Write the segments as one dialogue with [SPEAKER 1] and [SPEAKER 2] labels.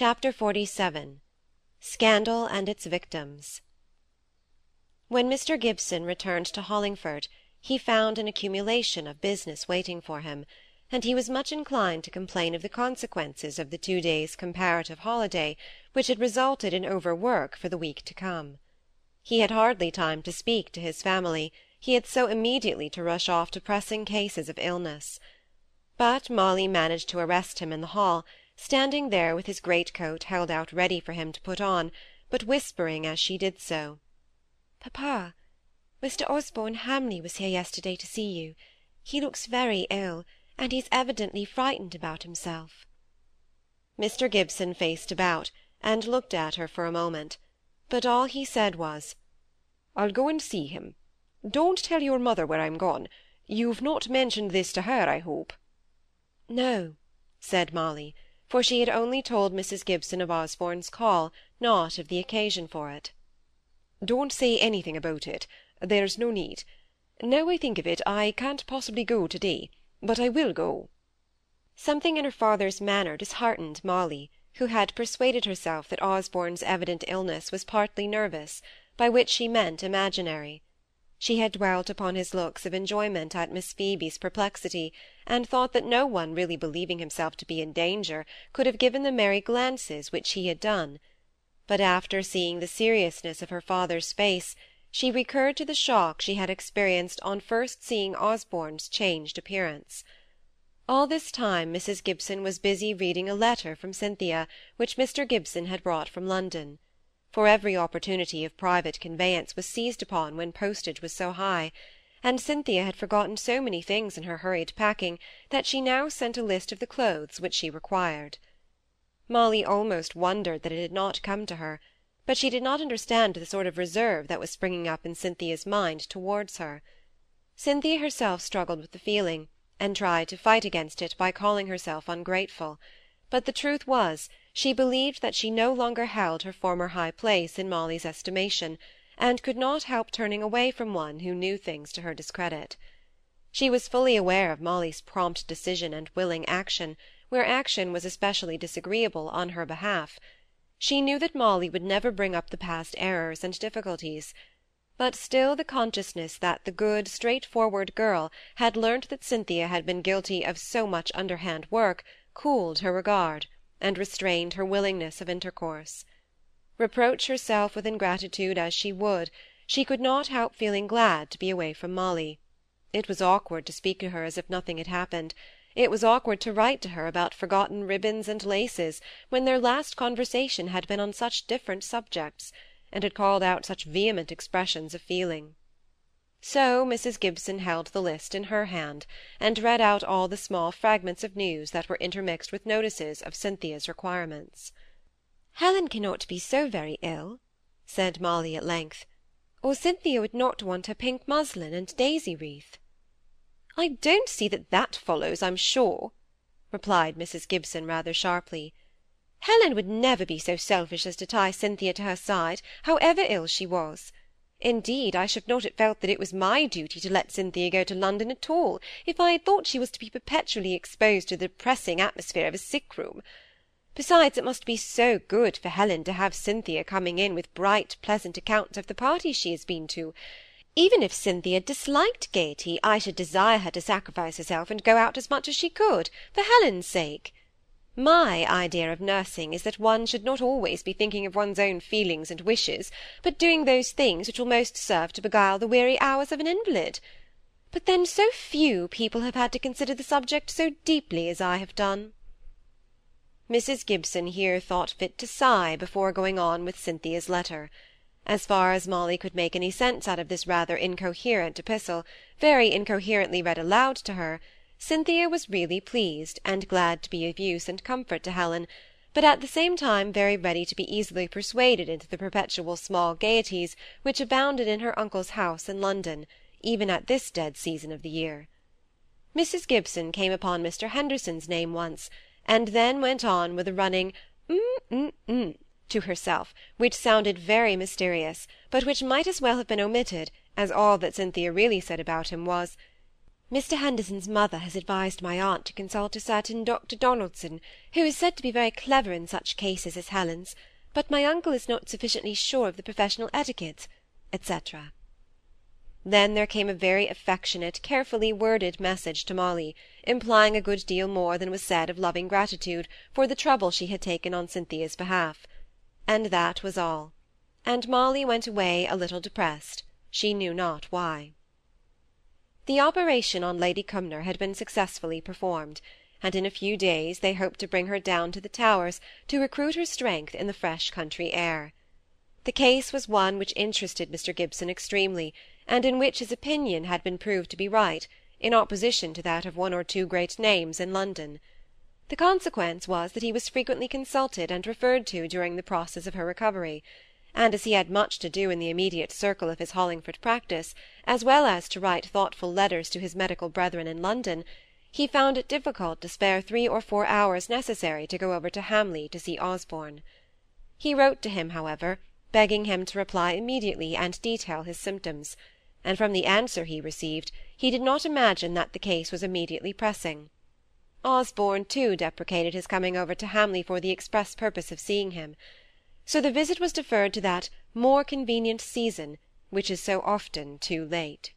[SPEAKER 1] Chapter XLVII Scandal and its Victims When Mr. Gibson returned to Hollingford he found an accumulation of business waiting for him, and he was much inclined to complain of the consequences of the two days' comparative holiday which had resulted in overwork for the week to come. He had hardly time to speak to his family, he had so immediately to rush off to pressing cases of illness. But Molly managed to arrest him in the hall standing there with his greatcoat held out ready for him to put on, but whispering as she did so, "Papa, Mr. Osborne Hamley was here yesterday to see you. He looks very ill, and he's evidently frightened about himself." Mr. Gibson faced about, and looked at her for a moment, but all he said was, "I'll go and see him. Don't tell your mother where I'm gone. You've not mentioned this to her, I hope?"
[SPEAKER 2] "No," said Molly for she had only told Mrs. Gibson of Osborne's call, not of the occasion for it.
[SPEAKER 1] "Don't say anything about it. There's no need. Now I think of it, I can't possibly go to day, but I will go."
[SPEAKER 2] Something in her father's manner disheartened Molly, who had persuaded herself that Osborne's evident illness was partly nervous, by which she meant imaginary. She had dwelt upon his looks of enjoyment at Miss Phoebe's perplexity, and thought that no one really believing himself to be in danger could have given the merry glances which he had done; but after seeing the seriousness of her father's face, she recurred to the shock she had experienced on first seeing Osborne's changed appearance. All this time Mrs. Gibson was busy reading a letter from Cynthia, which Mr. Gibson had brought from London for every opportunity of private conveyance was seized upon when postage was so high, and Cynthia had forgotten so many things in her hurried packing that she now sent a list of the clothes which she required. Molly almost wondered that it had not come to her, but she did not understand the sort of reserve that was springing up in Cynthia's mind towards her. Cynthia herself struggled with the feeling, and tried to fight against it by calling herself ungrateful but the truth was, she believed that she no longer held her former high place in Molly's estimation, and could not help turning away from one who knew things to her discredit. She was fully aware of Molly's prompt decision and willing action, where action was especially disagreeable on her behalf. She knew that Molly would never bring up the past errors and difficulties but still the consciousness that the good straightforward girl had learnt that cynthia had been guilty of so much underhand work cooled her regard, and restrained her willingness of intercourse. Reproach herself with ingratitude as she would, she could not help feeling glad to be away from Molly. It was awkward to speak to her as if nothing had happened. It was awkward to write to her about forgotten ribbons and laces, when their last conversation had been on such different subjects, and had called out such vehement expressions of feeling. So Mrs. Gibson held the list in her hand, and read out all the small fragments of news that were intermixed with notices of Cynthia's requirements. "Helen cannot be so very ill," said Molly at length, "or Cynthia would not want her pink muslin and daisy wreath."
[SPEAKER 1] "I don't see that that follows, I'm sure," replied Mrs. Gibson rather sharply.
[SPEAKER 2] "Helen would never be so selfish as to tie Cynthia to her side, however ill she was. Indeed, I should not have felt that it was my duty to let Cynthia go to London at all, if I had thought she was to be perpetually exposed to the depressing atmosphere of a sick room. Besides, it must be so good for Helen to have Cynthia coming in with bright, pleasant accounts of the parties she has been to. Even if Cynthia disliked gaiety, I should desire her to sacrifice herself and go out as much as she could, for Helen's sake. My idea of nursing is that one should not always be thinking of one's own feelings and wishes, but doing those things which will most serve to beguile the weary hours of an invalid. But then so few people have had to consider the subject so deeply as I have done.
[SPEAKER 1] Mrs. Gibson here thought fit to sigh before going on with Cynthia's letter. As far as Molly could make any sense out of this rather incoherent epistle, very incoherently read aloud to her, Cynthia was really pleased, and glad to be of use and comfort to Helen, but at the same time very ready to be easily persuaded into the perpetual small gaieties which abounded in her uncle's house in London, even at this dead season of the year. Mrs. Gibson came upon Mr. Henderson's name once, and then went on with a running mm mm mm to herself, which sounded very mysterious, but which might as well have been omitted, as all that Cynthia really said about him was
[SPEAKER 2] Mr. Henderson's mother has advised my aunt to consult a certain Dr. Donaldson, who is said to be very clever in such cases as Helen's, but my uncle is not sufficiently sure of the professional etiquette, etc. Then there came a very affectionate, carefully worded message to Molly, implying a good deal more than was said of loving gratitude for the trouble she had taken on Cynthia's behalf. And that was all; and Molly went away a little depressed, she knew not why. The operation on Lady Cumnor had been successfully performed, and in a few days they hoped to bring her down to the Towers to recruit her strength in the fresh country air. The case was one which interested Mr. Gibson extremely, and in which his opinion had been proved to be right, in opposition to that of one or two great names in London. The consequence was that he was frequently consulted and referred to during the process of her recovery and as he had much to do in the immediate circle of his Hollingford practice, as well as to write thoughtful letters to his medical brethren in London, he found it difficult to spare three or four hours necessary to go over to Hamley to see Osborne. He wrote to him, however, begging him to reply immediately and detail his symptoms, and from the answer he received, he did not imagine that the case was immediately pressing. Osborne, too, deprecated his coming over to Hamley for the express purpose of seeing him so the visit was deferred to that more convenient season which is so often too late.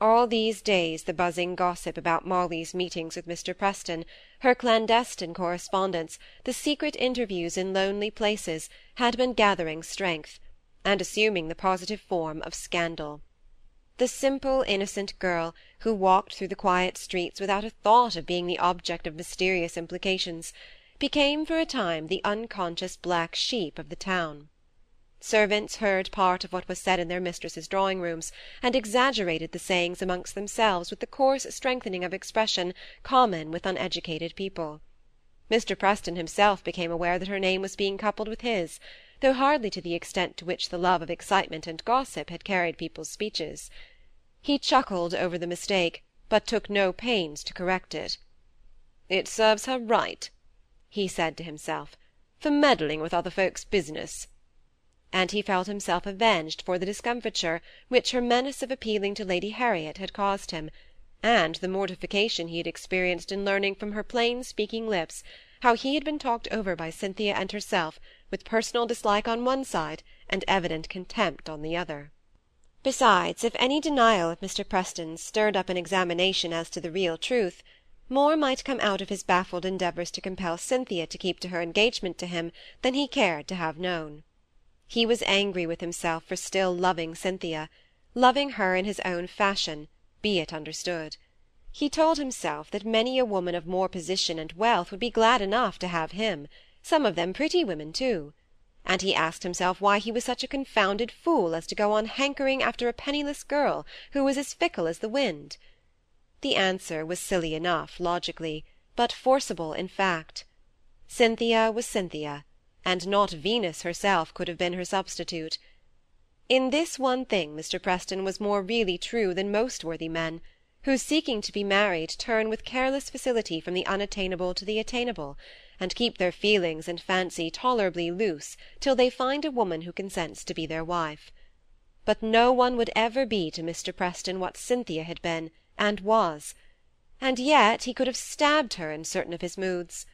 [SPEAKER 2] All these days the buzzing gossip about Molly's meetings with Mr. Preston, her clandestine correspondence, the secret interviews in lonely places, had been gathering strength, and assuming the positive form of scandal. The simple, innocent girl, who walked through the quiet streets without a thought of being the object of mysterious implications, became for a time the unconscious black sheep of the town. Servants heard part of what was said in their mistresses' drawing rooms, and exaggerated the sayings amongst themselves with the coarse strengthening of expression common with uneducated people. Mr. Preston himself became aware that her name was being coupled with his, though hardly to the extent to which the love of excitement and gossip had carried people's speeches. He chuckled over the mistake, but took no pains to correct it. "It serves her right," he said to himself, for meddling with other folks' business. And he felt himself avenged for the discomfiture which her menace of appealing to Lady Harriet had caused him, and the mortification he had experienced in learning from her plain speaking lips how he had been talked over by Cynthia and herself, with personal dislike on one side and evident contempt on the other. Besides, if any denial of Mr. Preston's stirred up an examination as to the real truth, more might come out of his baffled endeavours to compel Cynthia to keep to her engagement to him than he cared to have known. He was angry with himself for still loving Cynthia, loving her in his own fashion, be it understood. He told himself that many a woman of more position and wealth would be glad enough to have him, some of them pretty women too; and he asked himself why he was such a confounded fool as to go on hankering after a penniless girl who was as fickle as the wind. The answer was silly enough, logically, but forcible in fact. Cynthia was Cynthia, and not Venus herself could have been her substitute. In this one thing Mr. Preston was more really true than most worthy men, who, seeking to be married, turn with careless facility from the unattainable to the attainable, and keep their feelings and fancy tolerably loose till they find a woman who consents to be their wife. But no one would ever be to Mr. Preston what Cynthia had been and was and yet he could have stabbed her in certain of his moods.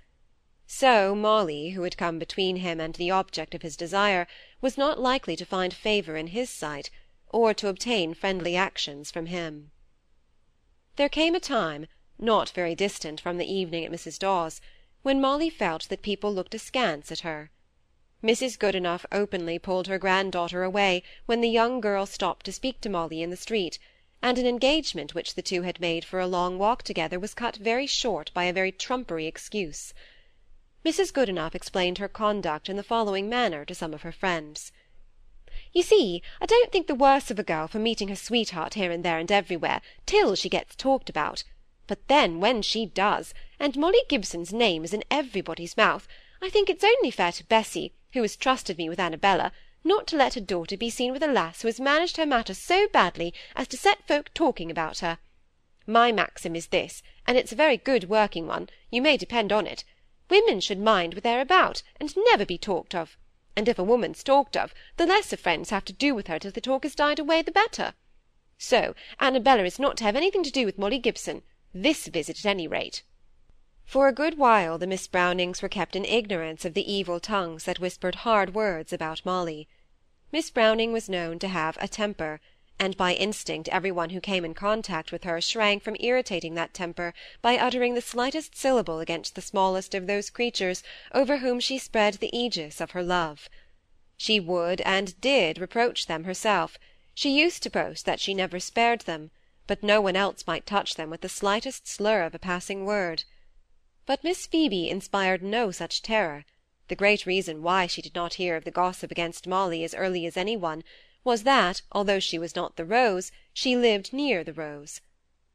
[SPEAKER 2] So Molly, who had come between him and the object of his desire, was not likely to find favour in his sight, or to obtain friendly actions from him. There came a time, not very distant from the evening at Mrs. Dawes, when Molly felt that people looked askance at her. Mrs. Goodenough openly pulled her granddaughter away when the young girl stopped to speak to Molly in the street, and an engagement which the two had made for a long walk together was cut very short by a very trumpery excuse. Mrs. Goodenough explained her conduct in the following manner to some of her friends. You see, I don't think the worse of a girl for meeting her sweetheart here and there and everywhere, till she gets talked about. But then, when she does, and Molly Gibson's name is in everybody's mouth, I think it's only fair to Bessy, who has trusted me with Annabella, not to let her daughter be seen with a lass who has managed her matter so badly as to set folk talking about her. My maxim is this, and it's a very good working one, you may depend on it. Women should mind what they're about, and never be talked of; and if a woman's talked of, the less her friends have to do with her till the talk has died away the better. So Annabella is not to have anything to do with Molly Gibson, this visit at any rate.
[SPEAKER 1] For a good while the Miss Brownings were kept in ignorance of the evil tongues that whispered hard words about Molly. Miss Browning was known to have a temper, and by instinct every one who came in contact with her shrank from irritating that temper by uttering the slightest syllable against the smallest of those creatures over whom she spread the aegis of her love. She would and did reproach them herself, she used to boast that she never spared them, but no one else might touch them with the slightest slur of a passing word. But Miss Phoebe inspired no such terror. The great reason why she did not hear of the gossip against Molly as early as any one, was that, although she was not the Rose, she lived near the Rose.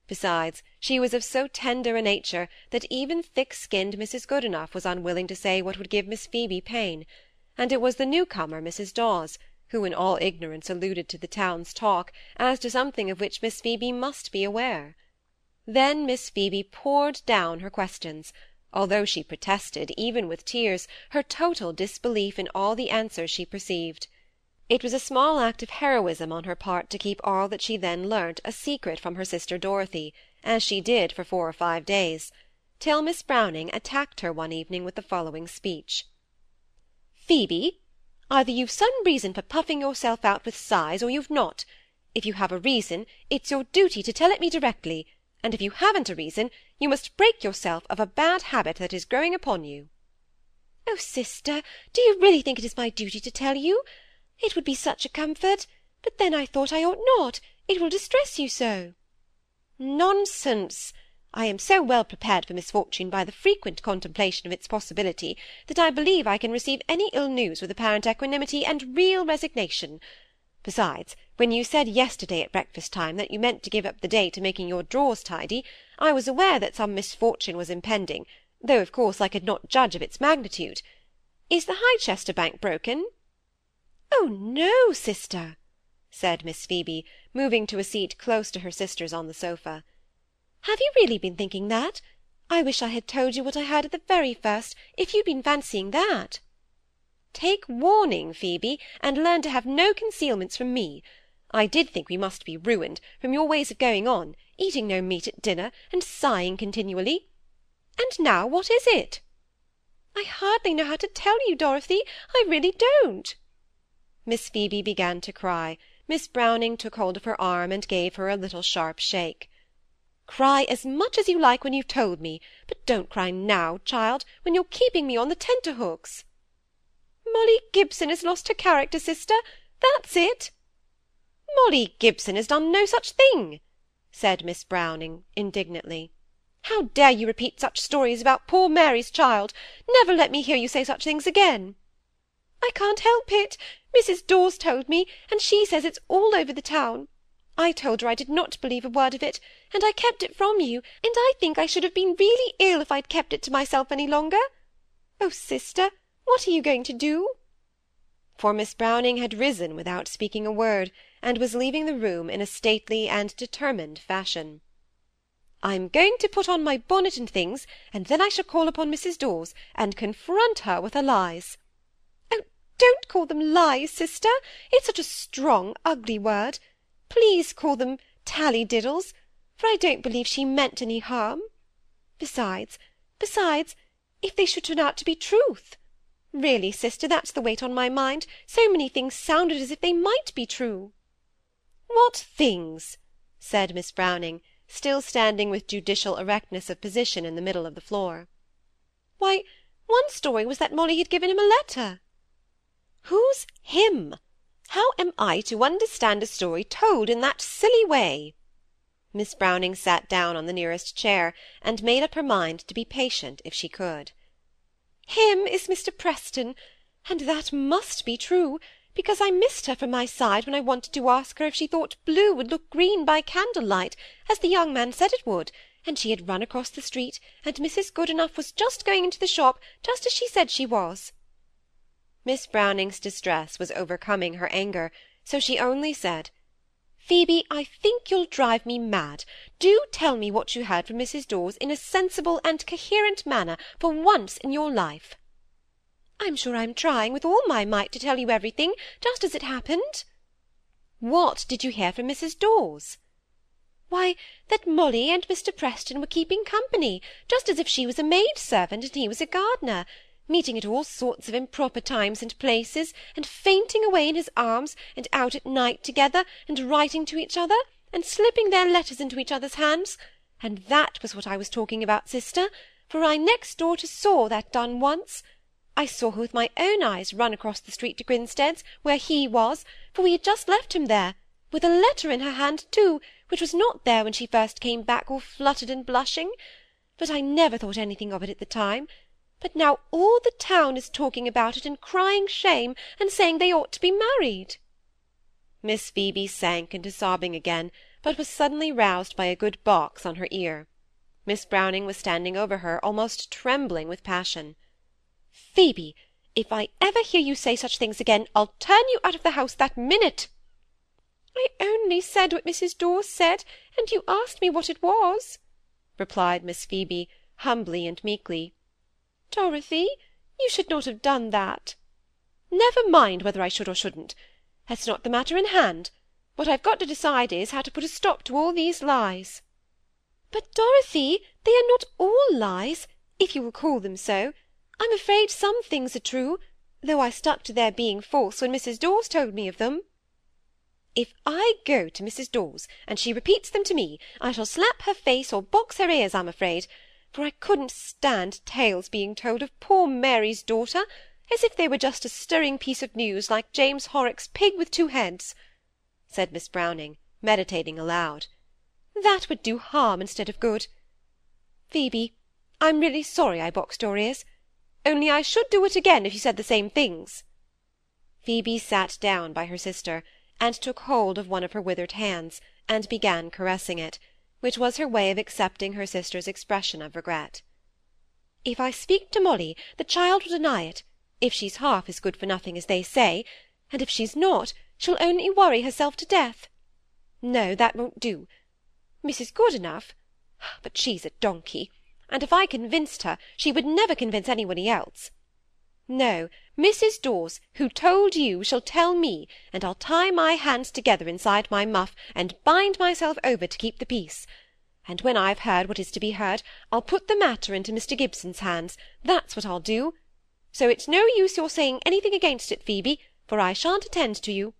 [SPEAKER 1] Besides, she was of so tender a nature that even thick-skinned Mrs. Goodenough was unwilling to say what would give Miss Phoebe pain, and it was the new-comer, Mrs. Dawes, who in all ignorance alluded to the town's talk as to something of which Miss Phoebe must be aware. Then Miss Phoebe poured down her questions, although she protested, even with tears, her total disbelief in all the answers she perceived. It was a small act of heroism on her part to keep all that she then learnt a secret from her sister Dorothy, as she did for four or five days, till Miss Browning attacked her one evening with the following speech. "Phoebe, either you've some reason for puffing yourself out with sighs, or you've not. If you have a reason, it's your duty to tell it me directly, and if you haven't a reason, you must break yourself of a bad habit that is growing upon you."
[SPEAKER 2] "Oh, sister, do you really think it is my duty to tell you? It would be such a comfort, but then I thought I ought not, it will distress you so."
[SPEAKER 1] "Nonsense! I am so well prepared for misfortune by the frequent contemplation of its possibility, that I believe I can receive any ill news with apparent equanimity and real resignation. Besides, when you said yesterday at breakfast-time that you meant to give up the day to making your drawers tidy, I was aware that some misfortune was impending, though of course I could not judge of its magnitude. Is the Highchester bank broken?"
[SPEAKER 2] "Oh no, sister,"
[SPEAKER 1] said Miss Phoebe, moving to a seat close to her sisters on the sofa.
[SPEAKER 2] "Have you really been thinking that? I wish I had told you what I heard at the very first, if you'd been fancying that."
[SPEAKER 1] Take warning, Phoebe, and learn to have no concealments from me. I did think we must be ruined, from your ways of going on, eating no meat at dinner, and sighing continually. And now what is it?"
[SPEAKER 2] "I hardly know how to tell you, Dorothy, I really don't."
[SPEAKER 1] Miss Phoebe began to cry. Miss Browning took hold of her arm and gave her a little sharp shake. "Cry as much as you like when you've told me, but don't cry now, child, when you're keeping me on the tenterhooks.
[SPEAKER 2] Molly Gibson has lost her character, sister, that's it."
[SPEAKER 1] "Molly Gibson has done no such thing," said Miss Browning, indignantly. "How dare you repeat such stories about poor Mary's child? Never let me hear you say such things again."
[SPEAKER 2] "I can't help it. Mrs. Dawes told me, and she says it's all over the town. I told her I did not believe a word of it, and I kept it from you, and I think I should have been really ill if I'd kept it to myself any longer. Oh, sister! What are you going to do?"
[SPEAKER 1] For Miss Browning had risen without speaking a word, and was leaving the room in a stately and determined fashion. "I'm going to put on my bonnet and things, and then I shall call upon Mrs. Dawes, and confront her with her lies."
[SPEAKER 2] "Oh, don't call them lies, sister! It's such a strong, ugly word. Please call them tally-diddles, for I don't believe she meant any harm. Besides, besides, if they should turn out to be truth! Really, sister, that's the weight on my mind. So many things sounded as if they might be true."
[SPEAKER 1] "What things?" said Miss Browning, still standing with judicial erectness of position in the middle of the floor.
[SPEAKER 2] "Why, one story was that Molly had given him a letter."
[SPEAKER 1] "Who's him? How am I to understand a story told in that silly way?" Miss Browning sat down on the nearest chair, and made up her mind to be patient if she could.
[SPEAKER 2] Him is Mr. Preston, and that must be true, because I missed her from my side when I wanted to ask her if she thought blue would look green by candlelight, as the young man said it would, and she had run across the street, and Mrs. Goodenough was just going into the shop, just as she said she was.
[SPEAKER 1] Miss Browning's distress was overcoming her anger, so she only said, Phoebe, I think you'll drive me mad. Do tell me what you heard from Mrs. Dawes in a sensible and coherent manner for once in your life.
[SPEAKER 2] I'm sure I'm trying with all my might to tell you everything, just as it happened.
[SPEAKER 1] What did you hear from Mrs. Dawes?
[SPEAKER 2] Why, that Molly and Mr. Preston were keeping company, just as if she was a maid-servant and he was a gardener, meeting at all sorts of improper times and places, and fainting away in his arms, and out at night together, and writing to each other, and slipping their letters into each other's hands, and that was what I was talking about, sister, for I next door to saw that done once. I saw her with my own eyes run across the street to Grinstead's, where he was, for we had just left him there, with a letter in her hand too, which was not there when she first came back all fluttered and blushing. But I never thought anything of it at the time. But now all the town is talking about it and crying shame, and saying they ought to be married.
[SPEAKER 1] Miss Phoebe sank into sobbing again, but was suddenly roused by a good box on her ear. Miss Browning was standing over her, almost trembling with passion.
[SPEAKER 2] Phoebe, if I ever hear you say such things again, I'll turn you out of the house that minute. I only said what Mrs. Dawes said, and you asked me what it was, replied Miss Phoebe, humbly and meekly. Dorothy, you should not have done that. Never mind whether I should or shouldn't. That's not the matter in hand. What I've got to decide is, how to put a stop to all these lies. But, Dorothy, they are not all lies, if you will call them so. I'm afraid some things are true, though I stuck to their being false when Mrs. Dawes told me of them. If I go to Mrs. Dawes, and she repeats them to me, I shall slap her face or box her ears, I'm afraid, for I couldn't stand tales being told of poor Mary's daughter, as if they were just a stirring piece of news like James Horrocks' pig with two heads, said Miss Browning, meditating aloud. That would do harm instead of good. Phoebe, I'm really sorry I boxed your ears, only I should do it again if you said the same things.
[SPEAKER 1] Phoebe sat down by her sister, and took hold of one of her withered hands, and began caressing it, which was her way of accepting her sister's expression of regret.
[SPEAKER 2] If I speak to Molly, the child will deny it, if she's half as good for nothing as they say, and if she's not, she'll only worry herself to death. No, that won't do. Mrs. Goodenough, but she's a donkey, and if I convinced her, she would never convince anybody else. No, Mrs. Dawes, who told you, shall tell me, and I'll tie my hands together inside my muff, and bind myself over to keep the peace. And when I've heard what is to be heard, I'll put the matter into Mr. Gibson's hands, that's what I'll do. So it's no use your saying anything against it, Phoebe, for I shan't attend to you.